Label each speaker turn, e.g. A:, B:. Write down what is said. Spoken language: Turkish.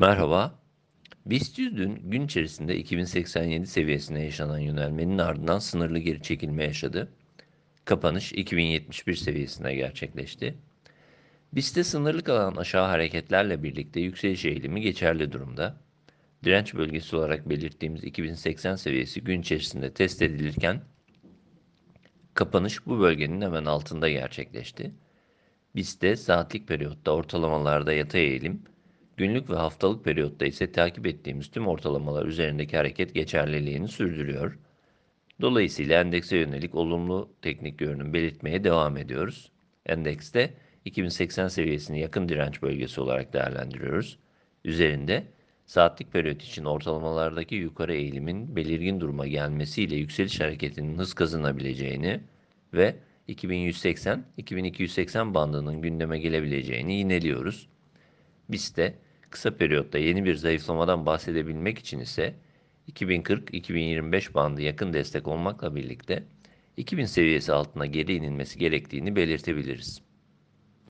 A: Merhaba. BIST 100 dün gün içerisinde 2087 seviyesine yaşanan yönelmenin ardından sınırlı geri çekilme yaşadı. Kapanış 2071 seviyesine gerçekleşti. BIST'te sınırlı kalan aşağı hareketlerle birlikte yükseliş eğilimi geçerli durumda. Direnç bölgesi olarak belirttiğimiz 2080 seviyesi gün içerisinde test edilirken kapanış bu bölgenin hemen altında gerçekleşti. BIST'te saatlik periyotta ortalamalarda yatay eğilim, Günlük ve haftalık periyotta ise takip ettiğimiz tüm ortalamalar üzerindeki hareket geçerliliğini sürdürüyor. Dolayısıyla endekse yönelik olumlu teknik görünüm belirtmeye devam ediyoruz. Endekste 2080 seviyesini yakın direnç bölgesi olarak değerlendiriyoruz. Üzerinde saatlik periyot için ortalamalardaki yukarı eğilimin belirgin duruma gelmesiyle yükseliş hareketinin hız kazanabileceğini ve 2180-2280 bandının gündeme gelebileceğini yineliyoruz. Biz de kısa periyotta yeni bir zayıflamadan bahsedebilmek için ise 2040-2025 bandı yakın destek olmakla birlikte 2000 seviyesi altına geri inilmesi gerektiğini belirtebiliriz.